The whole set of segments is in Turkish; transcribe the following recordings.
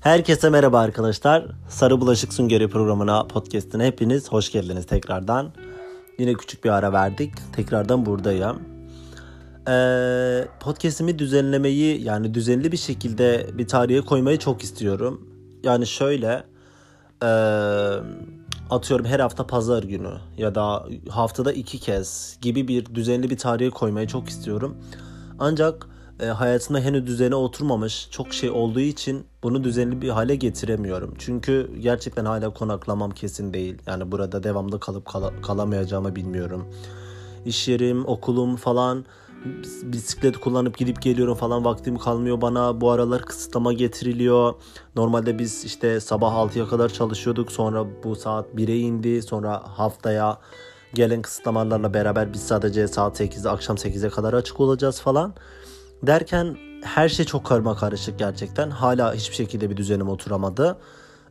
Herkese merhaba arkadaşlar. Sarı Bulaşık Süngeri programına, podcastine hepiniz hoş geldiniz tekrardan. Yine küçük bir ara verdik. Tekrardan buradayım. Ee, podcastimi düzenlemeyi yani düzenli bir şekilde bir tarihe koymayı çok istiyorum. Yani şöyle e, atıyorum her hafta pazar günü ya da haftada iki kez gibi bir düzenli bir tarihe koymayı çok istiyorum. Ancak e, hayatımda henüz düzene oturmamış çok şey olduğu için bunu düzenli bir hale getiremiyorum. Çünkü gerçekten hala konaklamam kesin değil. Yani burada devamlı kalıp kal- kalamayacağımı bilmiyorum. İş yerim, okulum falan bisiklet kullanıp gidip geliyorum falan vaktim kalmıyor bana. Bu aralar kısıtlama getiriliyor. Normalde biz işte sabah 6'ya kadar çalışıyorduk. Sonra bu saat 1'e indi. Sonra haftaya gelen kısıtlamalarla beraber biz sadece saat 8'de akşam 8'e kadar açık olacağız falan. Derken her şey çok karma karışık gerçekten. Hala hiçbir şekilde bir düzenim oturamadı.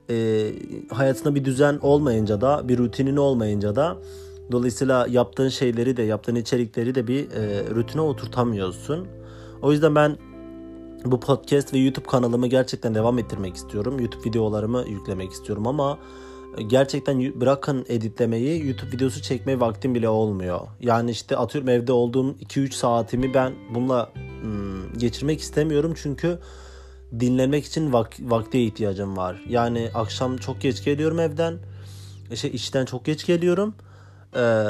Ee, hayatında bir düzen olmayınca da bir rutinin olmayınca da dolayısıyla yaptığın şeyleri de yaptığın içerikleri de bir e, rutine oturtamıyorsun. O yüzden ben bu podcast ve YouTube kanalımı gerçekten devam ettirmek istiyorum. YouTube videolarımı yüklemek istiyorum ama gerçekten bırakın editlemeyi YouTube videosu çekmeye vaktim bile olmuyor. Yani işte atıyorum evde olduğum 2-3 saatimi ben bununla hmm, geçirmek istemiyorum çünkü dinlenmek için vak- vakte ihtiyacım var. Yani akşam çok geç geliyorum evden. İşte işten çok geç geliyorum. Ee,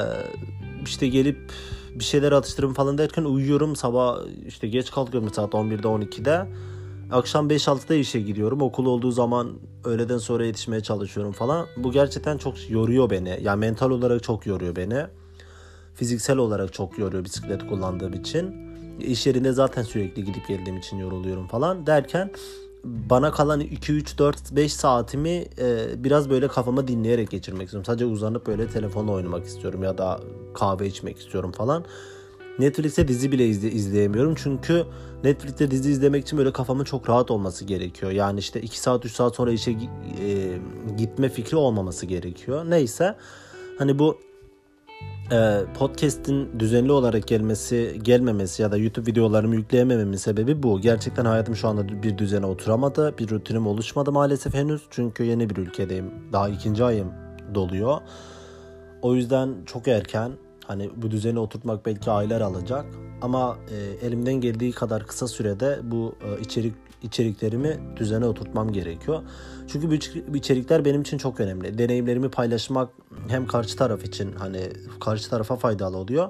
işte gelip bir şeyler atıştırım falan derken uyuyorum. Sabah işte geç kalkıyorum saat 11'de 12'de. Akşam 5-6'da işe gidiyorum. Okul olduğu zaman öğleden sonra yetişmeye çalışıyorum falan. Bu gerçekten çok yoruyor beni. Yani mental olarak çok yoruyor beni. Fiziksel olarak çok yoruyor bisiklet kullandığım için. İş yerinde zaten sürekli gidip geldiğim için yoruluyorum falan derken bana kalan 2 3 4 5 saatimi e, biraz böyle kafama dinleyerek geçirmek istiyorum. Sadece uzanıp böyle telefonla oynamak istiyorum ya da kahve içmek istiyorum falan. Netflix'te dizi bile izle, izleyemiyorum. Çünkü Netflix'te dizi izlemek için böyle kafamın çok rahat olması gerekiyor. Yani işte 2 saat 3 saat sonra işe e, gitme fikri olmaması gerekiyor. Neyse hani bu e, podcast'in düzenli olarak gelmesi, gelmemesi ya da YouTube videolarımı yükleyemememin sebebi bu. Gerçekten hayatım şu anda bir düzene oturamadı. Bir rutinim oluşmadı maalesef henüz. Çünkü yeni bir ülkedeyim. Daha ikinci ayım doluyor. O yüzden çok erken Hani bu düzeni oturtmak belki aylar alacak ama e, elimden geldiği kadar kısa sürede bu e, içerik içeriklerimi düzene oturtmam gerekiyor. Çünkü bu içerikler benim için çok önemli. Deneyimlerimi paylaşmak hem karşı taraf için hani karşı tarafa faydalı oluyor.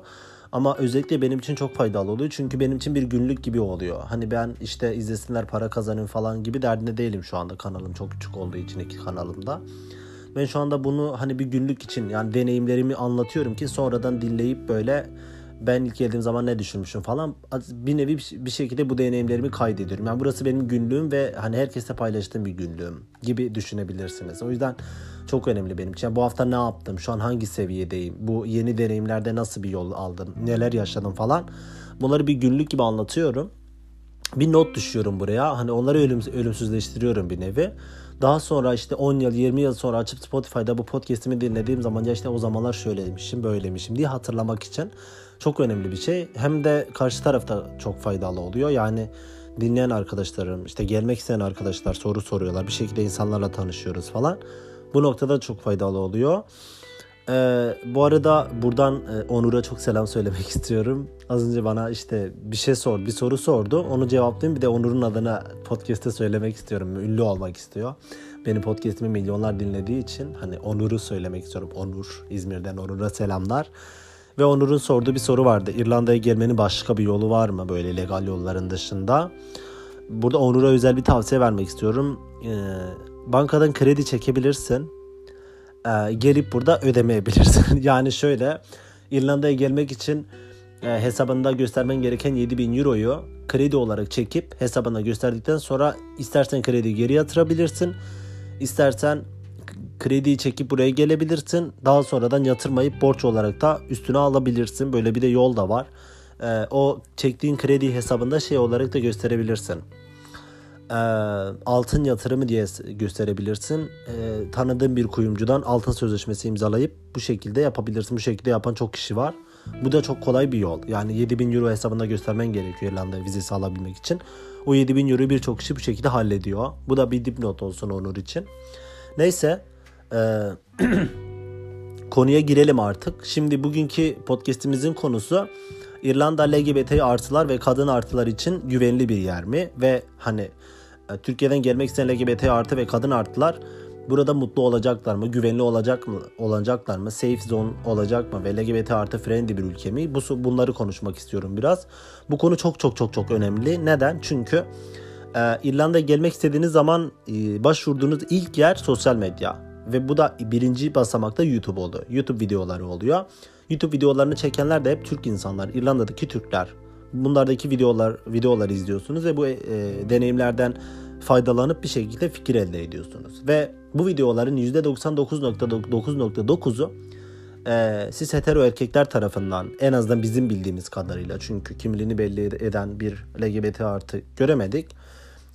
Ama özellikle benim için çok faydalı oluyor. Çünkü benim için bir günlük gibi oluyor. Hani ben işte izlesinler para kazanayım falan gibi derdinde değilim şu anda kanalım çok küçük olduğu için iki kanalımda. Ben şu anda bunu hani bir günlük için yani deneyimlerimi anlatıyorum ki sonradan dinleyip böyle ben ilk geldiğim zaman ne düşünmüşüm falan bir nevi bir şekilde bu deneyimlerimi kaydediyorum. Yani burası benim günlüğüm ve hani herkesle paylaştığım bir günlüğüm gibi düşünebilirsiniz. O yüzden çok önemli benim için. Yani bu hafta ne yaptım? Şu an hangi seviyedeyim? Bu yeni deneyimlerde nasıl bir yol aldım? Neler yaşadım falan. Bunları bir günlük gibi anlatıyorum. Bir not düşüyorum buraya. Hani onları ölüm, ölümsüzleştiriyorum bir nevi. Daha sonra işte 10 yıl 20 yıl sonra açıp Spotify'da bu podcast'imi dinlediğim zaman ya işte o zamanlar şöyleymişim böyleymişim diye hatırlamak için çok önemli bir şey. Hem de karşı tarafta çok faydalı oluyor. Yani dinleyen arkadaşlarım işte gelmek isteyen arkadaşlar soru soruyorlar. Bir şekilde insanlarla tanışıyoruz falan. Bu noktada çok faydalı oluyor. Ee, bu arada buradan e, Onur'a çok selam söylemek istiyorum. Az önce bana işte bir şey sor, bir soru sordu. Onu cevaplayayım. Bir de Onur'un adına podcast'te söylemek istiyorum. Ünlü olmak istiyor. Benim podcast'imi milyonlar dinlediği için hani Onur'u söylemek istiyorum. Onur, İzmir'den Onur'a selamlar. Ve Onur'un sorduğu bir soru vardı. İrlanda'ya gelmenin başka bir yolu var mı böyle legal yolların dışında? Burada Onur'a özel bir tavsiye vermek istiyorum. Ee, bankadan kredi çekebilirsin e, gelip burada ödemeyebilirsin. yani şöyle İrlanda'ya gelmek için e, hesabında göstermen gereken 7000 euroyu kredi olarak çekip hesabına gösterdikten sonra istersen kredi geri yatırabilirsin. İstersen krediyi çekip buraya gelebilirsin. Daha sonradan yatırmayıp borç olarak da üstüne alabilirsin. Böyle bir de yol da var. E, o çektiğin kredi hesabında şey olarak da gösterebilirsin e, altın yatırımı diye gösterebilirsin. E, tanıdığın bir kuyumcudan altın sözleşmesi imzalayıp bu şekilde yapabilirsin. Bu şekilde yapan çok kişi var. Bu da çok kolay bir yol. Yani 7000 euro hesabında göstermen gerekiyor İrlanda vizesi alabilmek için. O 7000 euroyu birçok kişi bu şekilde hallediyor. Bu da bir dipnot olsun Onur için. Neyse. E, konuya girelim artık. Şimdi bugünkü podcastimizin konusu İrlanda LGBT artılar ve kadın artılar için güvenli bir yer mi? Ve hani Türkiye'den gelmek isteyen LGBT artı ve kadın artılar burada mutlu olacaklar mı? Güvenli olacak mı? Olacaklar mı? Safe zone olacak mı? Ve LGBT artı friendly bir ülke mi? Bu bunları konuşmak istiyorum biraz. Bu konu çok çok çok çok önemli. Neden? Çünkü e, İrlanda'ya gelmek istediğiniz zaman e, başvurduğunuz ilk yer sosyal medya ve bu da birinci basamakta YouTube oldu. YouTube videoları oluyor. YouTube videolarını çekenler de hep Türk insanlar, İrlanda'daki Türkler. Bunlardaki videolar videolar izliyorsunuz ve bu e, deneyimlerden faydalanıp bir şekilde fikir elde ediyorsunuz. Ve bu videoların %99.9.9'u e, siz hetero erkekler tarafından en azından bizim bildiğimiz kadarıyla çünkü kimliğini belli eden bir LGBT artı göremedik.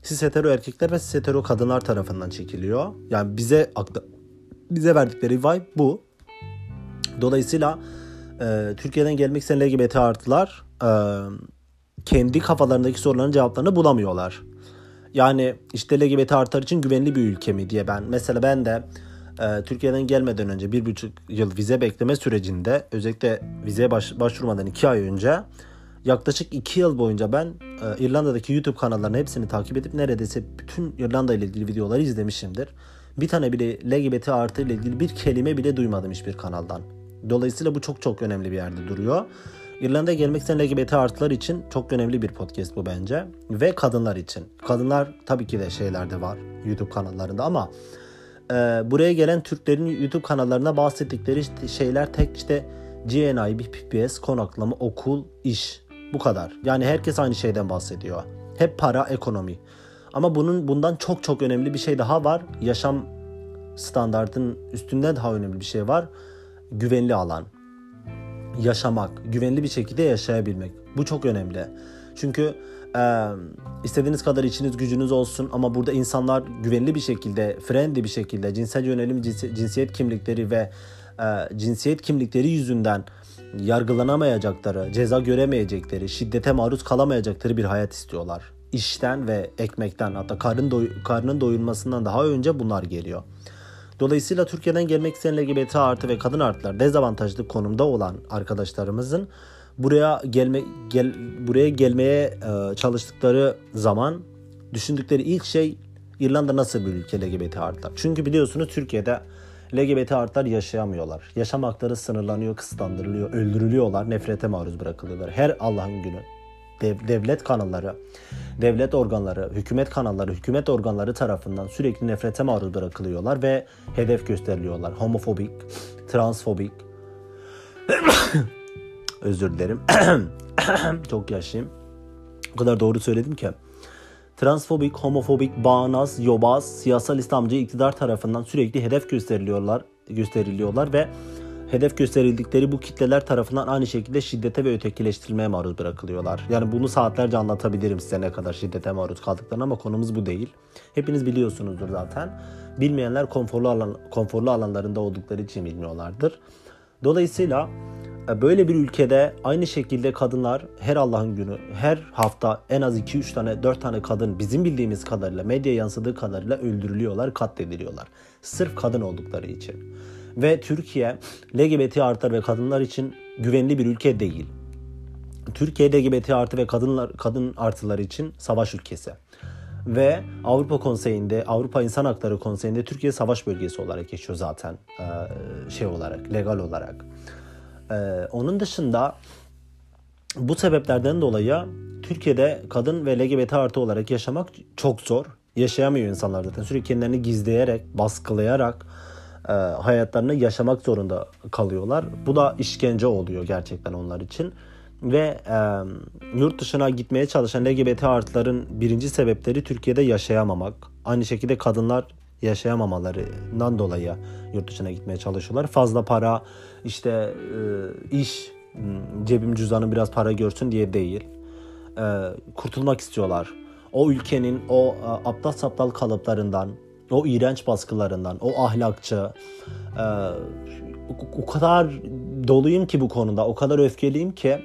Siz hetero erkekler ve siz hetero kadınlar tarafından çekiliyor. Yani bize bize verdikleri vibe bu. Dolayısıyla e, Türkiye'den gelmek isteyen LGBT artılar e, kendi kafalarındaki soruların cevaplarını bulamıyorlar. Yani işte LGBT artılar için güvenli bir ülke mi diye ben mesela ben de e, Türkiye'den gelmeden önce bir buçuk yıl vize bekleme sürecinde özellikle vizeye baş, başvurmadan iki ay önce yaklaşık iki yıl boyunca ben e, İrlanda'daki YouTube kanallarının hepsini takip edip neredeyse bütün İrlanda ile ilgili videoları izlemişimdir. Bir tane bile LGBT artı ile ilgili bir kelime bile duymadım hiçbir kanaldan. Dolayısıyla bu çok çok önemli bir yerde duruyor. İrlanda'ya gelmek isteyen LGBT artılar için çok önemli bir podcast bu bence. Ve kadınlar için. Kadınlar tabii ki de şeylerde var YouTube kanallarında ama e, buraya gelen Türklerin YouTube kanallarına bahsettikleri işte şeyler tek işte GNI, PPS, konaklama, okul, iş. Bu kadar. Yani herkes aynı şeyden bahsediyor. Hep para, ekonomi. Ama bunun bundan çok çok önemli bir şey daha var. Yaşam standartının üstünde daha önemli bir şey var. Güvenli alan. Yaşamak, güvenli bir şekilde yaşayabilmek. Bu çok önemli. Çünkü e, istediğiniz kadar içiniz gücünüz olsun ama burada insanlar güvenli bir şekilde, friendly bir şekilde cinsel yönelim, cinsiyet kimlikleri ve e, cinsiyet kimlikleri yüzünden yargılanamayacakları, ceza göremeyecekleri, şiddete maruz kalamayacakları bir hayat istiyorlar işten ve ekmekten hatta karın doy karnın doyurmasından daha önce bunlar geliyor. Dolayısıyla Türkiye'den gelmek isteyen LGBT artı ve kadın artılar dezavantajlı konumda olan arkadaşlarımızın buraya gelme gel buraya gelmeye e, çalıştıkları zaman düşündükleri ilk şey İrlanda nasıl bir ülke LGBT artılar? Çünkü biliyorsunuz Türkiye'de LGBT artılar yaşayamıyorlar. Yaşam hakları sınırlanıyor, kısıtlandırılıyor, öldürülüyorlar, nefrete maruz bırakılıyorlar. Her Allah'ın günü dev, devlet kanalları, devlet organları, hükümet kanalları, hükümet organları tarafından sürekli nefrete maruz bırakılıyorlar ve hedef gösteriliyorlar. Homofobik, transfobik, özür dilerim, çok yaşlıyım. O kadar doğru söyledim ki. Transfobik, homofobik, bağnaz, yobaz, siyasal İslamcı iktidar tarafından sürekli hedef gösteriliyorlar, gösteriliyorlar ve hedef gösterildikleri bu kitleler tarafından aynı şekilde şiddete ve ötekileştirilmeye maruz bırakılıyorlar. Yani bunu saatlerce anlatabilirim size ne kadar şiddete maruz kaldıklarını ama konumuz bu değil. Hepiniz biliyorsunuzdur zaten. Bilmeyenler konforlu alan konforlu alanlarında oldukları için bilmiyorlardır. Dolayısıyla e, böyle bir ülkede aynı şekilde kadınlar her Allah'ın günü her hafta en az 2-3 tane 4 tane kadın bizim bildiğimiz kadarıyla medya yansıdığı kadarıyla öldürülüyorlar, katlediliyorlar. Sırf kadın oldukları için. Ve Türkiye LGBT artılar ve kadınlar için güvenli bir ülke değil. Türkiye LGBT artı ve kadınlar kadın artıları için savaş ülkesi. Ve Avrupa Konseyi'nde, Avrupa İnsan Hakları Konseyi'nde Türkiye savaş bölgesi olarak geçiyor zaten şey olarak, legal olarak. Onun dışında bu sebeplerden dolayı Türkiye'de kadın ve LGBT artı olarak yaşamak çok zor. Yaşayamıyor insanlar zaten. Sürekli kendilerini gizleyerek, baskılayarak, e, hayatlarını yaşamak zorunda kalıyorlar. Bu da işkence oluyor gerçekten onlar için. Ve e, yurt dışına gitmeye çalışan LGBT artıların birinci sebepleri Türkiye'de yaşayamamak. Aynı şekilde kadınlar yaşayamamalarından dolayı yurt dışına gitmeye çalışıyorlar. Fazla para, işte e, iş, cebim cüzdanım biraz para görsün diye değil. E, kurtulmak istiyorlar. O ülkenin o e, aptal saptal kalıplarından, o iğrenç baskılarından, o ahlakçı, e, o kadar doluyum ki bu konuda. O kadar öfkeliyim ki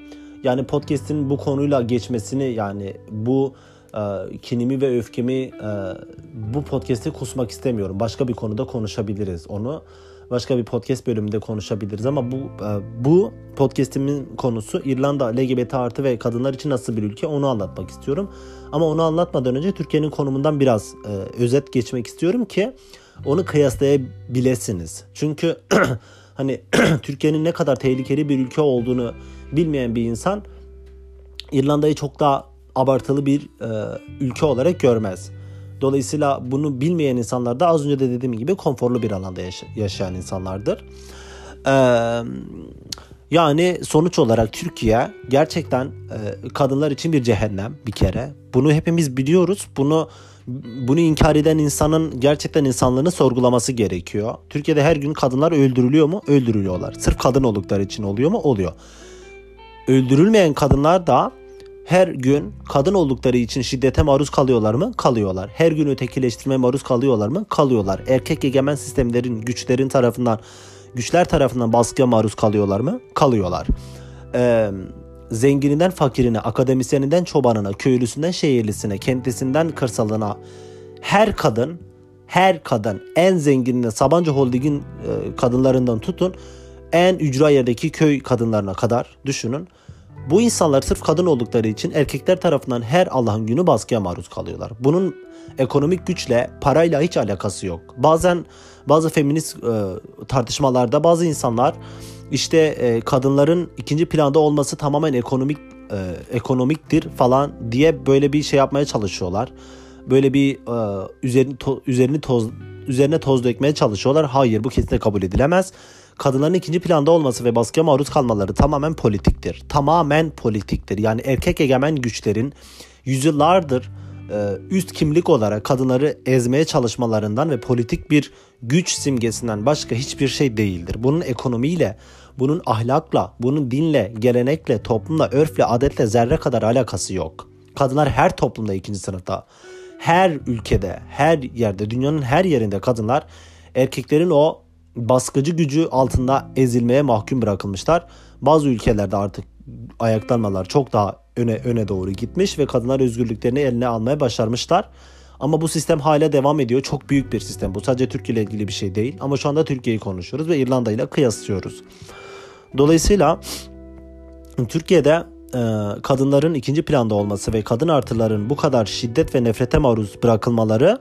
yani podcast'in bu konuyla geçmesini yani bu e, kinimi ve öfkemi e, bu podcast'te kusmak istemiyorum. Başka bir konuda konuşabiliriz onu. Başka bir podcast bölümünde konuşabiliriz ama bu e, bu podcast'imin konusu İrlanda LGBT artı ve kadınlar için nasıl bir ülke onu anlatmak istiyorum. Ama onu anlatmadan önce Türkiye'nin konumundan biraz e, özet geçmek istiyorum ki onu kıyaslayabilesiniz. Çünkü hani Türkiye'nin ne kadar tehlikeli bir ülke olduğunu bilmeyen bir insan İrlanda'yı çok daha abartılı bir e, ülke olarak görmez. Dolayısıyla bunu bilmeyen insanlar da az önce de dediğim gibi konforlu bir alanda yaşayan insanlardır. Ee, yani sonuç olarak Türkiye gerçekten e, kadınlar için bir cehennem bir kere. Bunu hepimiz biliyoruz. Bunu bunu inkar eden insanın gerçekten insanlığını sorgulaması gerekiyor. Türkiye'de her gün kadınlar öldürülüyor mu? Öldürülüyorlar. Sırf kadın oldukları için oluyor mu? Oluyor. Öldürülmeyen kadınlar da her gün kadın oldukları için şiddete maruz kalıyorlar mı? Kalıyorlar. Her gün ötekileştirme maruz kalıyorlar mı? Kalıyorlar. Erkek egemen sistemlerin, güçlerin tarafından, güçler tarafından baskıya maruz kalıyorlar mı? Kalıyorlar. Ee, zengininden fakirine, akademisyeninden çobanına, köylüsünden şehirlisine, kentlisinden kırsalına her kadın, her kadın en zenginine Sabancı Holding'in e, kadınlarından tutun en ücra yerdeki köy kadınlarına kadar düşünün bu insanlar sırf kadın oldukları için erkekler tarafından her Allah'ın günü baskıya maruz kalıyorlar. Bunun ekonomik güçle, parayla hiç alakası yok. Bazen bazı feminist e, tartışmalarda bazı insanlar işte e, kadınların ikinci planda olması tamamen ekonomik e, ekonomiktir falan diye böyle bir şey yapmaya çalışıyorlar. Böyle bir e, üzerini to, üzerini toz üzerine toz dökmeye çalışıyorlar. Hayır bu kesinlikle kabul edilemez kadınların ikinci planda olması ve baskıya maruz kalmaları tamamen politiktir. Tamamen politiktir. Yani erkek egemen güçlerin yüzyıllardır e, üst kimlik olarak kadınları ezmeye çalışmalarından ve politik bir güç simgesinden başka hiçbir şey değildir. Bunun ekonomiyle, bunun ahlakla, bunun dinle, gelenekle, toplumla, örfle, adetle zerre kadar alakası yok. Kadınlar her toplumda ikinci sınıfta. Her ülkede, her yerde, dünyanın her yerinde kadınlar erkeklerin o baskıcı gücü altında ezilmeye mahkum bırakılmışlar. Bazı ülkelerde artık ayaklanmalar çok daha öne öne doğru gitmiş ve kadınlar özgürlüklerini eline almaya başarmışlar. Ama bu sistem hala devam ediyor. Çok büyük bir sistem. Bu sadece Türkiye ile ilgili bir şey değil. Ama şu anda Türkiye'yi konuşuyoruz ve İrlanda ile kıyaslıyoruz. Dolayısıyla Türkiye'de e, kadınların ikinci planda olması ve kadın artıların bu kadar şiddet ve nefrete maruz bırakılmaları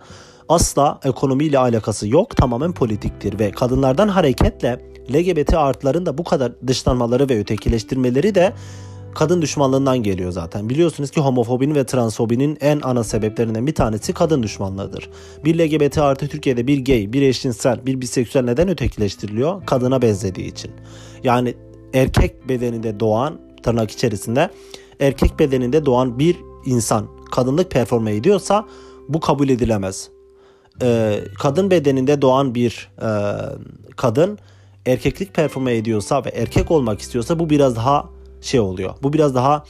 asla ekonomiyle alakası yok tamamen politiktir ve kadınlardan hareketle LGBT artıların da bu kadar dışlanmaları ve ötekileştirmeleri de kadın düşmanlığından geliyor zaten. Biliyorsunuz ki homofobinin ve transfobinin en ana sebeplerinden bir tanesi kadın düşmanlığıdır. Bir LGBT artı Türkiye'de bir gay, bir eşcinsel, bir biseksüel neden ötekileştiriliyor? Kadına benzediği için. Yani erkek bedeninde doğan tırnak içerisinde erkek bedeninde doğan bir insan kadınlık performe ediyorsa bu kabul edilemez e, kadın bedeninde doğan bir e, kadın erkeklik performe ediyorsa ve erkek olmak istiyorsa bu biraz daha şey oluyor. Bu biraz daha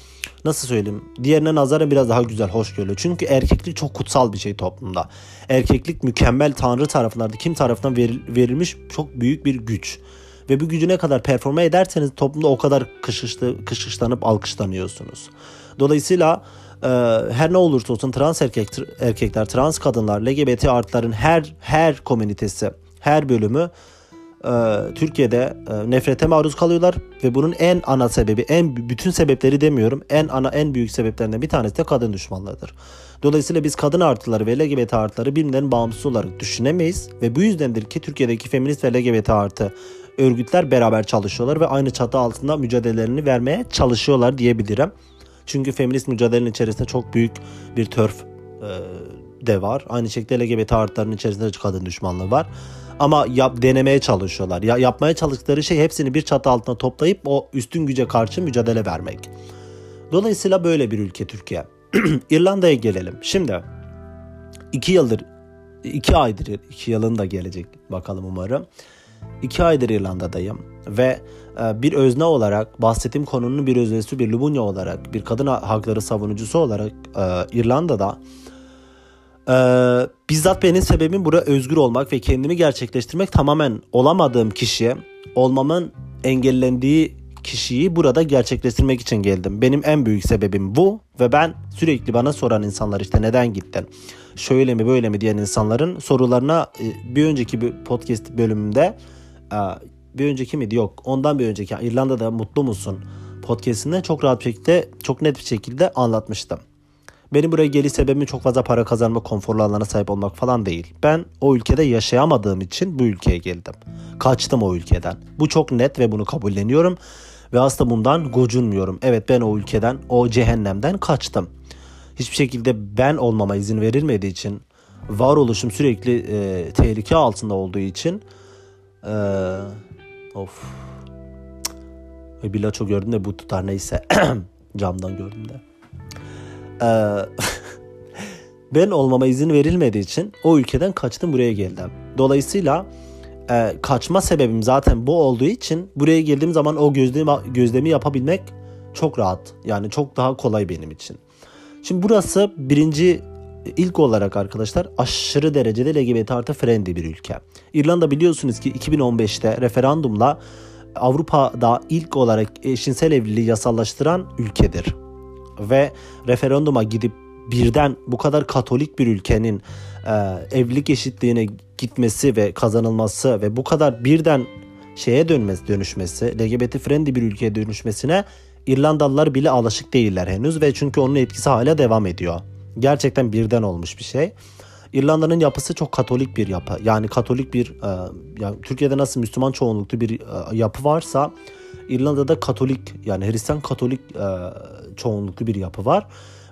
nasıl söyleyeyim diğerine nazaran biraz daha güzel hoş görülüyor. Çünkü erkeklik çok kutsal bir şey toplumda. Erkeklik mükemmel tanrı tarafından kim tarafından verilmiş çok büyük bir güç. Ve bu gücü ne kadar performe ederseniz toplumda o kadar kışıştı, kışışlanıp alkışlanıyorsunuz. Dolayısıyla e, her ne olursa olsun trans erkek, erkekler, trans kadınlar, LGBT artların her her komünitesi, her bölümü e, Türkiye'de e, nefrete maruz kalıyorlar ve bunun en ana sebebi, en bütün sebepleri demiyorum, en ana en büyük sebeplerinden bir tanesi de kadın düşmanlığıdır. Dolayısıyla biz kadın artıları ve LGBT artıları birbirinden bağımsız olarak düşünemeyiz ve bu yüzdendir ki Türkiye'deki feminist ve LGBT artı örgütler beraber çalışıyorlar ve aynı çatı altında mücadelelerini vermeye çalışıyorlar diyebilirim. Çünkü feminist mücadelenin içerisinde çok büyük bir törf e, de var. Aynı şekilde LGBT artıların içerisinde kadın düşmanlığı var. Ama yap, denemeye çalışıyorlar. Ya, yapmaya çalıştıkları şey hepsini bir çatı altına toplayıp o üstün güce karşı mücadele vermek. Dolayısıyla böyle bir ülke Türkiye. İrlanda'ya gelelim. Şimdi iki yıldır, iki aydır, iki yılın da gelecek bakalım umarım. İki aydır İrlanda'dayım ve e, bir özne olarak bahsettiğim konunun bir öznesi bir Lubunya olarak bir kadın hakları savunucusu olarak e, İrlanda'da e, bizzat benim sebebim burada özgür olmak ve kendimi gerçekleştirmek tamamen olamadığım kişiye olmamın engellendiği kişiyi burada gerçekleştirmek için geldim. Benim en büyük sebebim bu ve ben sürekli bana soran insanlar işte neden gittin? Şöyle mi böyle mi diyen insanların sorularına bir önceki bir podcast bölümünde e, bir önceki miydi yok ondan bir önceki İrlanda'da mutlu musun podcastinde çok rahat bir şekilde çok net bir şekilde anlatmıştım. Benim buraya geliş sebebim çok fazla para kazanma, konforlu alana sahip olmak falan değil. Ben o ülkede yaşayamadığım için bu ülkeye geldim. Kaçtım o ülkeden. Bu çok net ve bunu kabulleniyorum. Ve aslında bundan gocunmuyorum. Evet ben o ülkeden, o cehennemden kaçtım. Hiçbir şekilde ben olmama izin verilmediği için, varoluşum sürekli e, tehlike altında olduğu için e, of bir bilaço gördüm de bu tutar neyse camdan gördüm de. Ee, ben olmama izin verilmediği için o ülkeden kaçtım buraya geldim. Dolayısıyla e, kaçma sebebim zaten bu olduğu için buraya geldiğim zaman o gözlemi, gözlemi yapabilmek çok rahat. Yani çok daha kolay benim için. Şimdi burası birinci ilk olarak arkadaşlar aşırı derecede LGBT artı friendly bir ülke. İrlanda biliyorsunuz ki 2015'te referandumla Avrupa'da ilk olarak eşcinsel evliliği yasallaştıran ülkedir. Ve referanduma gidip birden bu kadar katolik bir ülkenin e, evlilik eşitliğine gitmesi ve kazanılması ve bu kadar birden şeye dönmesi, dönüşmesi, LGBT friendly bir ülkeye dönüşmesine İrlandalılar bile alışık değiller henüz ve çünkü onun etkisi hala devam ediyor. Gerçekten birden olmuş bir şey. İrlanda'nın yapısı çok katolik bir yapı. Yani katolik bir e, yani Türkiye'de nasıl Müslüman çoğunluklu bir e, yapı varsa İrlanda'da katolik yani Hristiyan katolik e, çoğunluklu bir yapı var.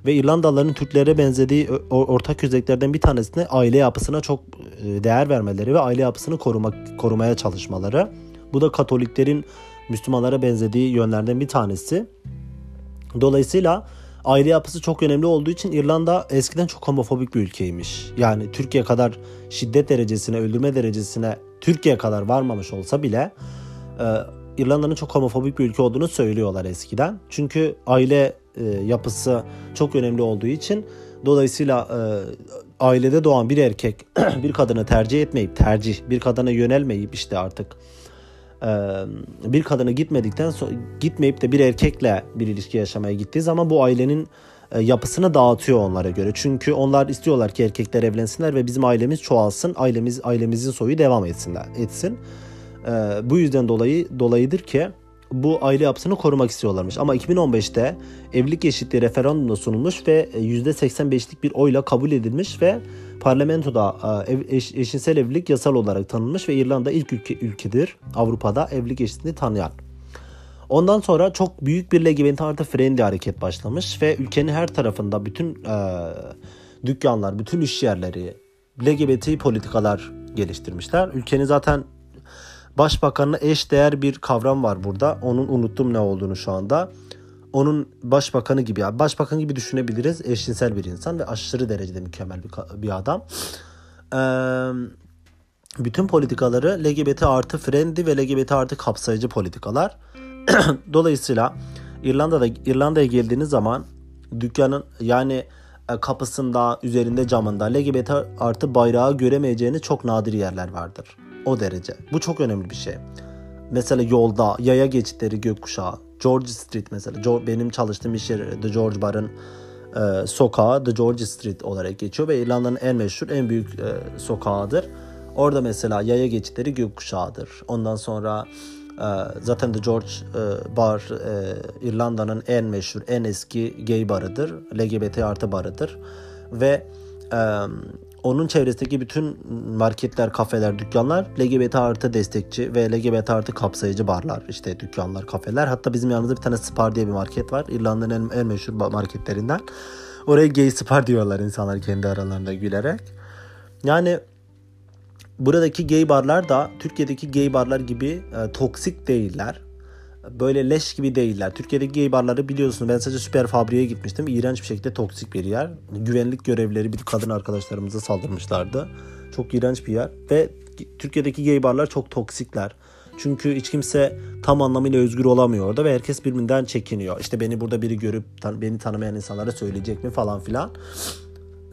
Ve İrlandalıların Türklere benzediği ortak özelliklerden bir tanesine aile yapısına çok e, değer vermeleri ve aile yapısını korumak korumaya çalışmaları. Bu da Katoliklerin Müslümanlara benzediği yönlerden bir tanesi. Dolayısıyla aile yapısı çok önemli olduğu için İrlanda eskiden çok homofobik bir ülkeymiş. Yani Türkiye kadar şiddet derecesine, öldürme derecesine Türkiye kadar varmamış olsa bile e, İrlanda'nın çok homofobik bir ülke olduğunu söylüyorlar eskiden. Çünkü aile e, yapısı çok önemli olduğu için dolayısıyla e, ailede doğan bir erkek bir kadını tercih etmeyip tercih bir kadına yönelmeyip işte artık bir kadını gitmedikten sonra gitmeyip de bir erkekle bir ilişki yaşamaya gittiği zaman bu ailenin yapısını dağıtıyor onlara göre. Çünkü onlar istiyorlar ki erkekler evlensinler ve bizim ailemiz çoğalsın, ailemiz ailemizin soyu devam etsinler, etsin. Bu yüzden dolayı dolayıdır ki bu aile yapısını korumak istiyorlarmış. Ama 2015'te evlilik eşitliği referandumda sunulmuş ve %85'lik bir oyla kabul edilmiş ve parlamentoda e, eş, eşinsel evlilik yasal olarak tanınmış ve İrlanda ilk ülke, ülkedir Avrupa'da evlilik eşitliğini tanıyan. Ondan sonra çok büyük bir LGBT artı friendly hareket başlamış ve ülkenin her tarafında bütün e, dükkanlar, bütün iş yerleri LGBT politikalar geliştirmişler. Ülkenin zaten Başbakanına eş değer bir kavram var burada. Onun unuttum ne olduğunu şu anda. Onun başbakanı gibi yani başbakan gibi düşünebiliriz. Eşcinsel bir insan ve aşırı derecede mükemmel bir, bir adam. Ee, bütün politikaları LGBT artı friendly ve LGBT artı kapsayıcı politikalar. Dolayısıyla İrlanda'da İrlanda'ya geldiğiniz zaman dükkanın yani e, kapısında, üzerinde, camında LGBT artı bayrağı göremeyeceğiniz çok nadir yerler vardır. O derece. Bu çok önemli bir şey. Mesela yolda, yaya geçitleri gökkuşağı. George Street mesela. Benim çalıştığım iş yeri The George Bar'ın e, sokağı The George Street olarak geçiyor ve İrlanda'nın en meşhur, en büyük e, sokağıdır. Orada mesela yaya geçitleri gökkuşağıdır. Ondan sonra e, zaten The George e, Bar e, İrlanda'nın en meşhur, en eski gay barıdır. LGBT artı barıdır. Ve e, onun çevresindeki bütün marketler, kafeler, dükkanlar LGBT artı destekçi ve LGBT artı kapsayıcı barlar. işte dükkanlar, kafeler. Hatta bizim yanımızda bir tane Spar diye bir market var. İrlanda'nın en, en meşhur marketlerinden. Oraya gay Spar diyorlar insanlar kendi aralarında gülerek. Yani buradaki gay barlar da Türkiye'deki gay barlar gibi e, toksik değiller böyle leş gibi değiller. Türkiye'deki gay barları biliyorsunuz ben sadece Süper Fabri'ye gitmiştim. İğrenç bir şekilde toksik bir yer. Güvenlik görevlileri bir kadın arkadaşlarımıza saldırmışlardı. Çok iğrenç bir yer. Ve Türkiye'deki gay barlar çok toksikler. Çünkü hiç kimse tam anlamıyla özgür olamıyor orada ve herkes birbirinden çekiniyor. İşte beni burada biri görüp tan- beni tanımayan insanlara söyleyecek mi falan filan.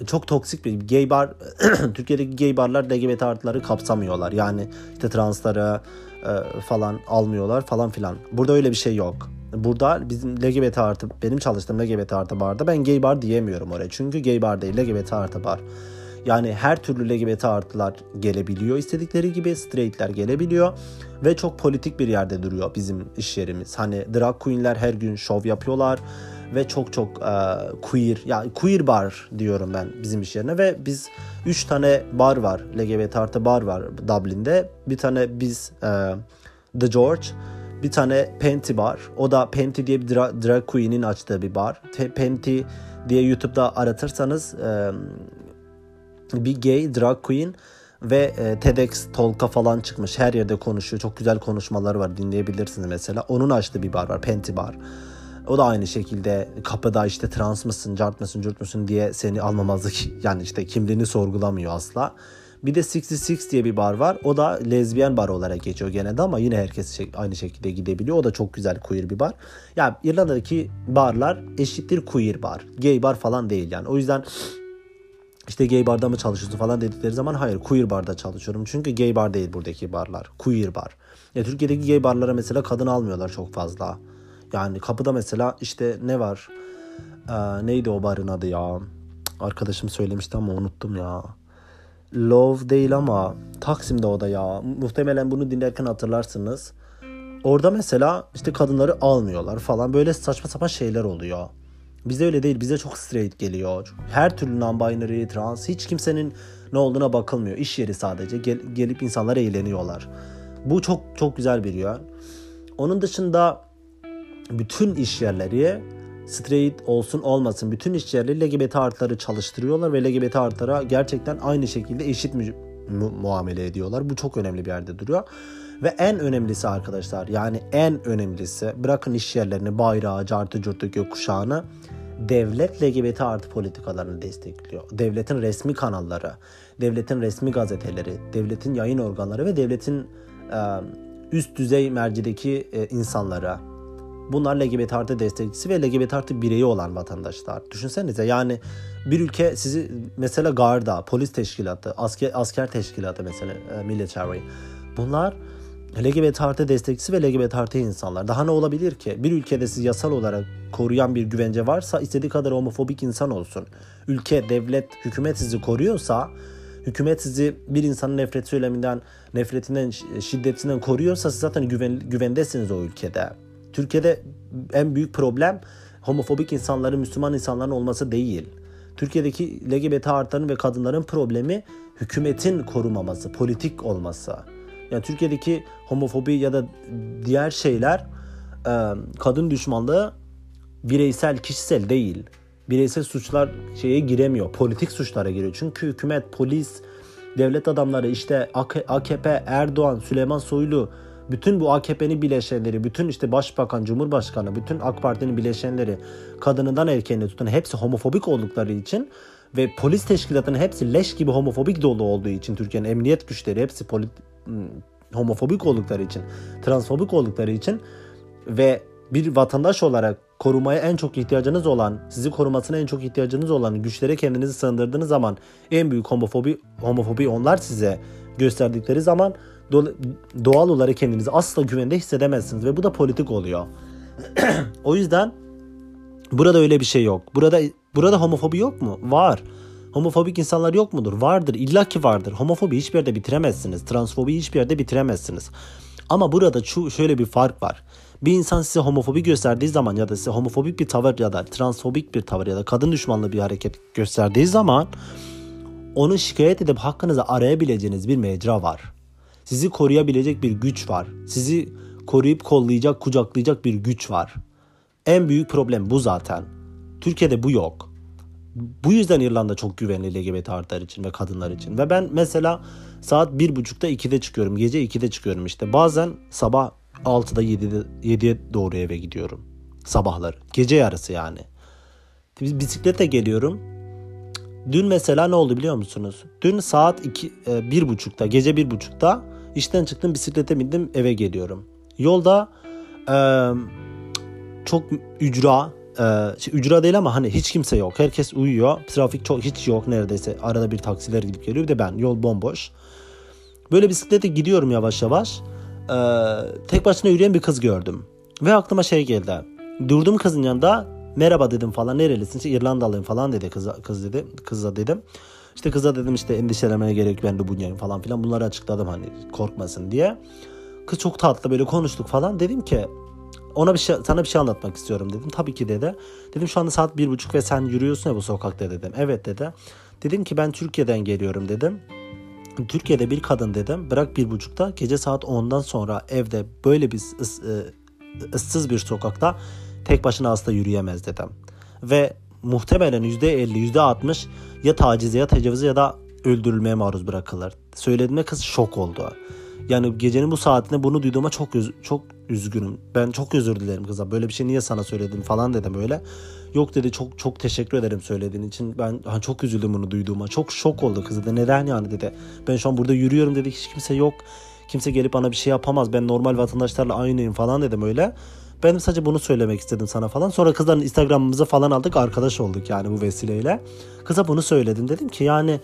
Çok toksik bir gay bar. Türkiye'deki gay barlar LGBT artıları kapsamıyorlar. Yani işte transları, e, falan almıyorlar falan filan. Burada öyle bir şey yok. Burada bizim LGBT artı benim çalıştığım LGBT artı barda ben gay bar diyemiyorum oraya. Çünkü gay bar değil LGBT artı bar. Yani her türlü LGBT artılar gelebiliyor istedikleri gibi straightler gelebiliyor ve çok politik bir yerde duruyor bizim iş yerimiz. Hani drag queenler her gün şov yapıyorlar ve çok çok e, queer yani queer bar diyorum ben bizim iş yerine ve biz 3 tane bar var LGBT artı bar var Dublin'de bir tane biz e, The George bir tane Penty bar o da Penty diye bir drag, drag queen'in açtığı bir bar Penty diye YouTube'da aratırsanız e, bir gay drag queen ve e, TEDx Talk'a falan çıkmış. Her yerde konuşuyor. Çok güzel konuşmaları var. Dinleyebilirsiniz mesela. Onun açtığı bir bar var. Penty Bar. O da aynı şekilde kapıda işte trans mısın, cart mısın, cürt müsün diye seni almamazlık yani işte kimliğini sorgulamıyor asla. Bir de 66 diye bir bar var. O da lezbiyen bar olarak geçiyor gene de ama yine herkes aynı şekilde gidebiliyor. O da çok güzel queer bir bar. Yani İrlanda'daki barlar eşittir queer bar. Gay bar falan değil yani. O yüzden işte gay barda mı çalışıyorsun falan dedikleri zaman hayır queer barda çalışıyorum. Çünkü gay bar değil buradaki barlar. Queer bar. Ya Türkiye'deki gay barlara mesela kadın almıyorlar çok fazla. Yani kapıda mesela işte ne var? Ee, neydi o barın adı ya? Arkadaşım söylemişti ama unuttum ya. Love değil ama Taksim'de o da ya. Muhtemelen bunu dinlerken hatırlarsınız. Orada mesela işte kadınları almıyorlar falan. Böyle saçma sapan şeyler oluyor. Bize öyle değil. Bize çok straight geliyor. Her türlü non-binary, trans hiç kimsenin ne olduğuna bakılmıyor. İş yeri sadece. Gel, gelip insanlar eğleniyorlar. Bu çok çok güzel bir yön. Onun dışında bütün iş yerleri straight olsun olmasın bütün iş yerleri LGBT artıları çalıştırıyorlar ve LGBT artılara gerçekten aynı şekilde eşit mu- mu- muamele ediyorlar. Bu çok önemli bir yerde duruyor. Ve en önemlisi arkadaşlar yani en önemlisi bırakın iş yerlerini bayrağı, cartı, curtu, gökkuşağını devlet LGBT artı politikalarını destekliyor. Devletin resmi kanalları, devletin resmi gazeteleri, devletin yayın organları ve devletin e, üst düzey mercideki e, insanlara Bunlar LGBT artı destekçisi ve LGBT artı bireyi olan vatandaşlar. Düşünsenize yani bir ülke sizi mesela garda, polis teşkilatı, asker, asker teşkilatı mesela e, military. Bunlar LGBT artı destekçisi ve LGBT artı insanlar. Daha ne olabilir ki? Bir ülkede sizi yasal olarak koruyan bir güvence varsa istediği kadar homofobik insan olsun. Ülke, devlet, hükümet sizi koruyorsa hükümet sizi bir insanın nefret söyleminden, nefretinden, şiddetinden koruyorsa siz zaten güven, güvendesiniz o ülkede. Türkiye'de en büyük problem homofobik insanların, Müslüman insanların olması değil. Türkiye'deki LGBT artların ve kadınların problemi hükümetin korumaması, politik olması. Yani Türkiye'deki homofobi ya da diğer şeyler kadın düşmanlığı bireysel, kişisel değil. Bireysel suçlar şeye giremiyor. Politik suçlara giriyor. Çünkü hükümet, polis, devlet adamları işte AKP, Erdoğan, Süleyman Soylu bütün bu AKP'nin bileşenleri, bütün işte başbakan, cumhurbaşkanı, bütün AK Parti'nin bileşenleri kadınından erkeğine tutan hepsi homofobik oldukları için ve polis teşkilatının hepsi leş gibi homofobik dolu olduğu için Türkiye'nin emniyet güçleri hepsi polit, homofobik oldukları için, transfobik oldukları için ve bir vatandaş olarak korumaya en çok ihtiyacınız olan, sizi korumasına en çok ihtiyacınız olan güçlere kendinizi sığındırdığınız zaman en büyük homofobi homofobi onlar size gösterdikleri zaman doğal olarak kendinizi asla güvende hissedemezsiniz ve bu da politik oluyor. o yüzden burada öyle bir şey yok. Burada burada homofobi yok mu? Var. Homofobik insanlar yok mudur? Vardır. İlla ki vardır. Homofobi hiçbir yerde bitiremezsiniz. Transfobi hiçbir yerde bitiremezsiniz. Ama burada şu şöyle bir fark var. Bir insan size homofobi gösterdiği zaman ya da size homofobik bir tavır ya da transfobik bir tavır ya da kadın düşmanlı bir hareket gösterdiği zaman onu şikayet edip hakkınızı arayabileceğiniz bir mecra var. Sizi koruyabilecek bir güç var. Sizi koruyup kollayacak, kucaklayacak bir güç var. En büyük problem bu zaten. Türkiye'de bu yok. Bu yüzden İrlanda çok güvenli LGBT artılar için ve kadınlar için. Ve ben mesela saat 1.30'da 2'de çıkıyorum. Gece 2'de çıkıyorum işte. Bazen sabah 6'da 7'de 7'ye doğru eve gidiyorum. Sabahları. Gece yarısı yani. Bisikletle geliyorum. Dün mesela ne oldu biliyor musunuz? Dün saat 2 1.30'da, gece 1.30'da İşten çıktım bisiklete bindim eve geliyorum. Yolda e, çok ücra e, ücra değil ama hani hiç kimse yok. Herkes uyuyor. Trafik çok hiç yok neredeyse. Arada bir taksiler gidip geliyor. Bir de ben. Yol bomboş. Böyle bisiklete gidiyorum yavaş yavaş. e, tek başına yürüyen bir kız gördüm. Ve aklıma şey geldi. Durdum kızın yanında merhaba dedim falan nerelisin işte İrlandalıyım falan dedi kız, kız dedi kıza dedim. İşte kıza dedim işte endişelenmene gerek ben de bunyayım falan filan bunları açıkladım hani korkmasın diye. Kız çok tatlı böyle konuştuk falan dedim ki ona bir şey sana bir şey anlatmak istiyorum dedim. Tabii ki dedi. Dedim şu anda saat bir buçuk ve sen yürüyorsun ya bu sokakta dedim. Evet dedi. Dedim ki ben Türkiye'den geliyorum dedim. Türkiye'de bir kadın dedim bırak bir buçukta gece saat 10'dan sonra evde böyle bir ıssız bir sokakta tek başına hasta yürüyemez dedim. Ve muhtemelen %50 %60 ya tacize ya tecavüze ya da öldürülmeye maruz bırakılır. Söylediğimde kız şok oldu. Yani gecenin bu saatinde bunu duyduğuma çok çok üzgünüm. Ben çok özür dilerim kıza. Böyle bir şey niye sana söyledim falan dedim öyle. Yok dedi çok çok teşekkür ederim söylediğin için. Ben hani çok üzüldüm bunu duyduğuma. Çok şok oldu kız dedi. Neden yani dedi. Ben şu an burada yürüyorum dedi. Hiç kimse yok. Kimse gelip bana bir şey yapamaz. Ben normal vatandaşlarla aynıyım falan dedim öyle. Ben sadece bunu söylemek istedim sana falan. Sonra kızların Instagram'ımızı falan aldık. Arkadaş olduk yani bu vesileyle. Kıza bunu söyledim. Dedim ki yani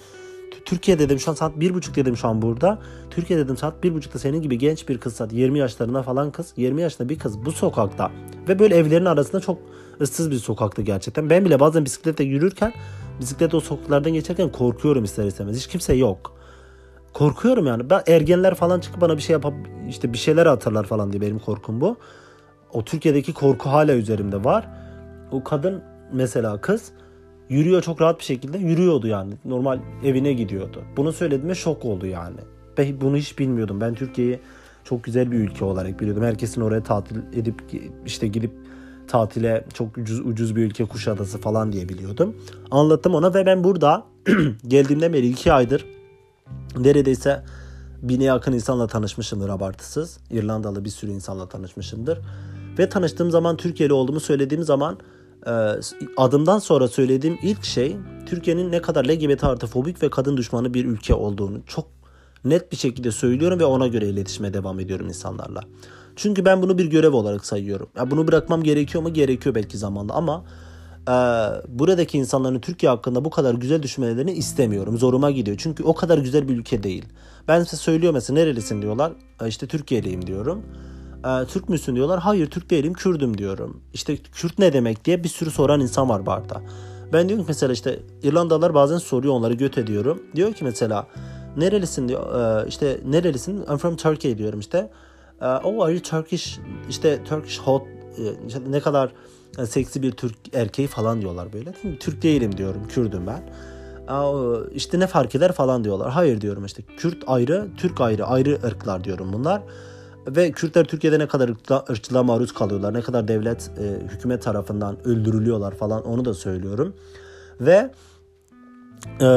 Türkiye dedim şu an saat bir buçuk dedim şu an burada. Türkiye dedim saat bir buçukta senin gibi genç bir kız saat 20 yaşlarında falan kız. 20 yaşında bir kız bu sokakta. Ve böyle evlerin arasında çok ıssız bir sokaktı gerçekten. Ben bile bazen bisikletle yürürken bisikletle o sokaklardan geçerken korkuyorum ister istemez. Hiç kimse yok. Korkuyorum yani. Ben ergenler falan çıkıp bana bir şey yapıp işte bir şeyler atarlar falan diye benim korkum bu. O Türkiye'deki korku hala üzerimde var. O kadın mesela kız Yürüyor çok rahat bir şekilde yürüyordu yani. Normal evine gidiyordu. Bunu söylediğimde şok oldu yani. Ben bunu hiç bilmiyordum. Ben Türkiye'yi çok güzel bir ülke olarak biliyordum. Herkesin oraya tatil edip işte gidip tatile çok ucuz ucuz bir ülke Kuşadası falan diye biliyordum. Anlattım ona ve ben burada geldiğimden beri iki aydır neredeyse bine yakın insanla tanışmışımdır abartısız. İrlandalı bir sürü insanla tanışmışımdır. Ve tanıştığım zaman Türkiye'li olduğumu söylediğim zaman ee, adımdan sonra söylediğim ilk şey Türkiye'nin ne kadar LGBT artı fobik ve kadın düşmanı bir ülke olduğunu çok net bir şekilde söylüyorum ve ona göre iletişime devam ediyorum insanlarla. Çünkü ben bunu bir görev olarak sayıyorum. Ya bunu bırakmam gerekiyor mu? Gerekiyor belki zamanla ama e, buradaki insanların Türkiye hakkında bu kadar güzel düşünmelerini istemiyorum. Zoruma gidiyor. Çünkü o kadar güzel bir ülke değil. Ben size söylüyor mesela nerelisin diyorlar. E, işte Türkiye'liyim diyorum e, Türk müsün diyorlar. Hayır Türk değilim Kürdüm diyorum. İşte Kürt ne demek diye bir sürü soran insan var barda. Ben diyorum ki mesela işte İrlandalılar bazen soruyor onları göt ediyorum. Diyor ki mesela nerelisin diyor e, işte nerelisin I'm from Turkey diyorum işte. E, oh are you Turkish işte Turkish hot e, ne kadar seksi bir Türk erkeği falan diyorlar böyle. Türk değilim diyorum Kürdüm ben. İşte ne fark eder falan diyorlar. Hayır diyorum işte Kürt ayrı, Türk ayrı, ayrı ırklar diyorum bunlar. Ve Kürtler Türkiye'de ne kadar ırkçılığa maruz kalıyorlar, ne kadar devlet, e, hükümet tarafından öldürülüyorlar falan onu da söylüyorum. Ve e,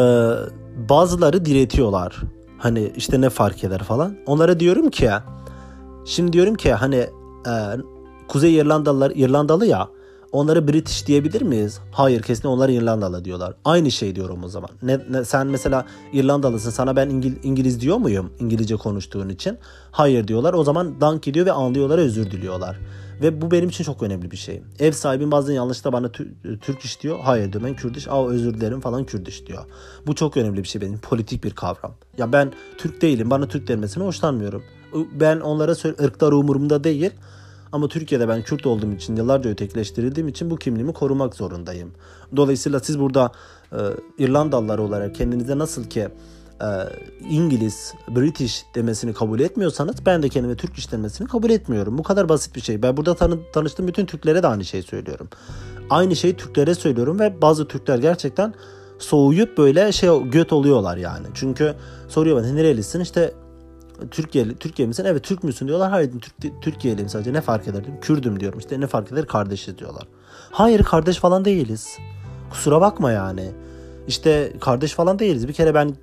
bazıları diretiyorlar. Hani işte ne fark eder falan. Onlara diyorum ki şimdi diyorum ki hani e, Kuzey İrlandalılar İrlandalı ya Onları British diyebilir miyiz? Hayır kesin onlar İrlandalı diyorlar. Aynı şey diyorum o zaman. Ne, ne, sen mesela İrlandalısın sana ben İngil, İngiliz diyor muyum İngilizce konuştuğun için? Hayır diyorlar. O zaman dank ediyor ve anlıyorlar özür diliyorlar. Ve bu benim için çok önemli bir şey. Ev sahibim bazen yanlışlıkla bana Türk iş diyor. Hayır diyor ben Kürt iş. Aa özür dilerim falan Kürt iş diyor. Bu çok önemli bir şey benim. Politik bir kavram. Ya ben Türk değilim. Bana Türk denmesine hoşlanmıyorum. Ben onlara ırklar umurumda değil. Ama Türkiye'de ben Kürt olduğum için yıllarca ötekileştirildiğim için bu kimliğimi korumak zorundayım. Dolayısıyla siz burada e, İrlandalılar olarak kendinize nasıl ki e, İngiliz, British demesini kabul etmiyorsanız ben de kendime Türk iş demesini kabul etmiyorum. Bu kadar basit bir şey. Ben burada tanı, tanıştığım bütün Türklere de aynı şeyi söylüyorum. Aynı şeyi Türklere söylüyorum ve bazı Türkler gerçekten soğuyup böyle şey göt oluyorlar yani. Çünkü soruyor bana nerelisin işte Türkiye'li, Türkiye misin? Evet Türk müsün diyorlar. Hayır Türk, Türkiye'liyim sadece ne fark eder diyorum. Kürdüm diyorum işte ne fark eder kardeşiz diyorlar. Hayır kardeş falan değiliz. Kusura bakma yani. İşte kardeş falan değiliz. Bir kere ben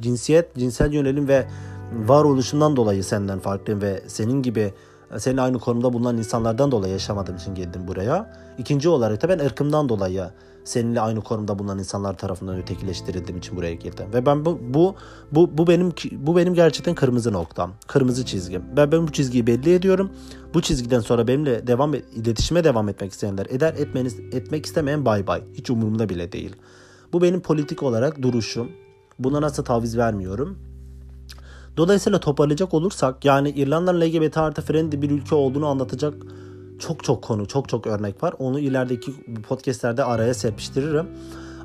cinsiyet, cinsel yönelim ve varoluşumdan dolayı senden farklıyım ve senin gibi senin aynı konumda bulunan insanlardan dolayı yaşamadığım için geldim buraya. İkinci olarak da ben ırkımdan dolayı seninle aynı konumda bulunan insanlar tarafından ötekileştirildiğim için buraya girdim. Ve ben bu bu bu, bu benim bu benim gerçekten kırmızı noktam. Kırmızı çizgim. Ben, ben bu çizgiyi belli ediyorum. Bu çizgiden sonra benimle devam iletişime devam etmek isteyenler eder etmeniz etmek istemeyen bay bay. Hiç umurumda bile değil. Bu benim politik olarak duruşum. Buna nasıl taviz vermiyorum. Dolayısıyla toparlayacak olursak yani İrlanda'nın LGBT artı friendly bir ülke olduğunu anlatacak çok çok konu, çok çok örnek var. Onu ilerideki podcastlerde araya serpiştiririm.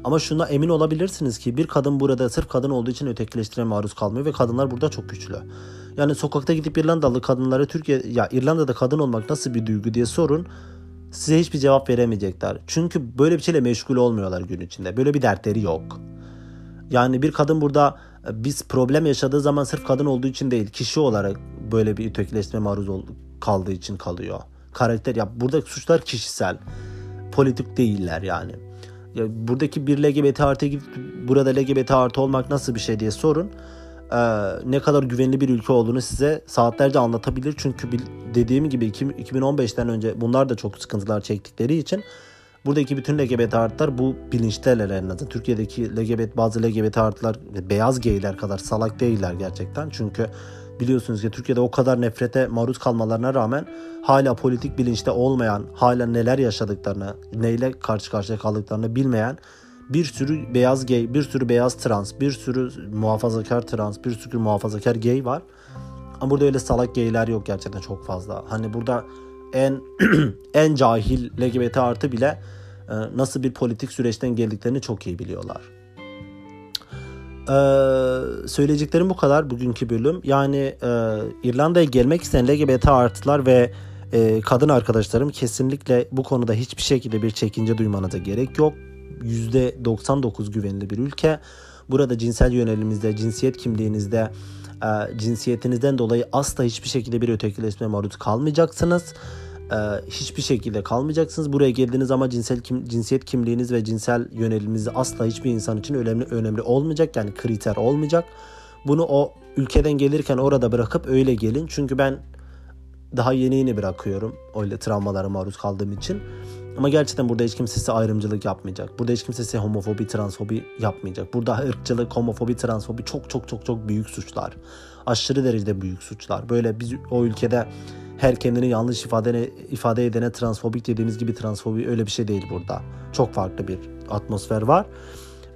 Ama şuna emin olabilirsiniz ki bir kadın burada sırf kadın olduğu için ötekileştirmeye maruz kalmıyor ve kadınlar burada çok güçlü. Yani sokakta gidip İrlandalı kadınlara Türkiye ya İrlanda'da kadın olmak nasıl bir duygu diye sorun. Size hiçbir cevap veremeyecekler. Çünkü böyle bir şeyle meşgul olmuyorlar gün içinde. Böyle bir dertleri yok. Yani bir kadın burada e, biz problem yaşadığı zaman sırf kadın olduğu için değil, kişi olarak böyle bir ötekileştirme maruz kaldığı için kalıyor. Karakter ya burada suçlar kişisel. Politik değiller yani. Ya buradaki bir LGBT artı burada LGBT artı olmak nasıl bir şey diye sorun. Ee, ne kadar güvenli bir ülke olduğunu size saatlerce anlatabilir. Çünkü dediğim gibi 2015'ten önce bunlar da çok sıkıntılar çektikleri için buradaki bütün LGBT artılar bu bilinçteler en azından. Türkiye'deki LGBT bazı LGBT artılar beyaz geyler kadar salak değiller gerçekten. Çünkü biliyorsunuz ki Türkiye'de o kadar nefrete maruz kalmalarına rağmen hala politik bilinçte olmayan, hala neler yaşadıklarını, neyle karşı karşıya kaldıklarını bilmeyen bir sürü beyaz gay, bir sürü beyaz trans, bir sürü muhafazakar trans, bir sürü muhafazakar gay var. Ama burada öyle salak gayler yok gerçekten çok fazla. Hani burada en en cahil LGBT artı bile e, nasıl bir politik süreçten geldiklerini çok iyi biliyorlar. Ee, söyleyeceklerim bu kadar bugünkü bölüm. Yani e, İrlanda'ya gelmek isteyen LGBT artılar ve e, kadın arkadaşlarım kesinlikle bu konuda hiçbir şekilde bir çekince duymanıza gerek yok. %99 güvenli bir ülke. Burada cinsel yöneliminizde, cinsiyet kimliğinizde, e, cinsiyetinizden dolayı asla hiçbir şekilde bir ötekileşme maruz kalmayacaksınız. E, hiçbir şekilde kalmayacaksınız. Buraya geldiğiniz zaman cinsel kim, cinsiyet kimliğiniz ve cinsel yöneliminiz asla hiçbir insan için önemli önemli olmayacak. Yani kriter olmayacak. Bunu o ülkeden gelirken orada bırakıp öyle gelin. Çünkü ben daha yeni yeni bırakıyorum öyle travmalara maruz kaldığım için. Ama gerçekten burada hiç kimse size ayrımcılık yapmayacak. Burada hiç kimse size homofobi, transfobi yapmayacak. Burada ırkçılık, homofobi, transfobi çok çok çok çok büyük suçlar. Aşırı derecede büyük suçlar. Böyle biz o ülkede her kendini yanlış ifade, ifade edene transfobik dediğimiz gibi transfobi öyle bir şey değil burada. Çok farklı bir atmosfer var.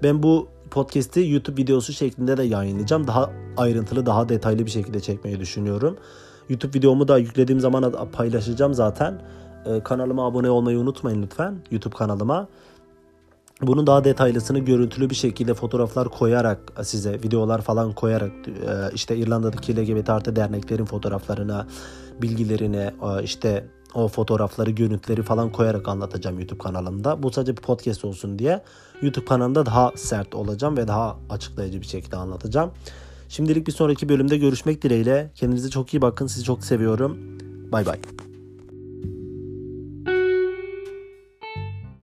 Ben bu podcast'i YouTube videosu şeklinde de yayınlayacağım. Daha ayrıntılı, daha detaylı bir şekilde çekmeyi düşünüyorum. YouTube videomu da yüklediğim zaman paylaşacağım zaten. Ee, kanalıma abone olmayı unutmayın lütfen. YouTube kanalıma. Bunun daha detaylısını görüntülü bir şekilde fotoğraflar koyarak size videolar falan koyarak e, işte İrlanda'daki LGBT artı derneklerin fotoğraflarına, bilgilerini e, işte o fotoğrafları, görüntüleri falan koyarak anlatacağım YouTube kanalımda. Bu sadece bir podcast olsun diye YouTube kanalında daha sert olacağım ve daha açıklayıcı bir şekilde anlatacağım. Şimdilik bir sonraki bölümde görüşmek dileğiyle. Kendinize çok iyi bakın. Sizi çok seviyorum. Bay bay.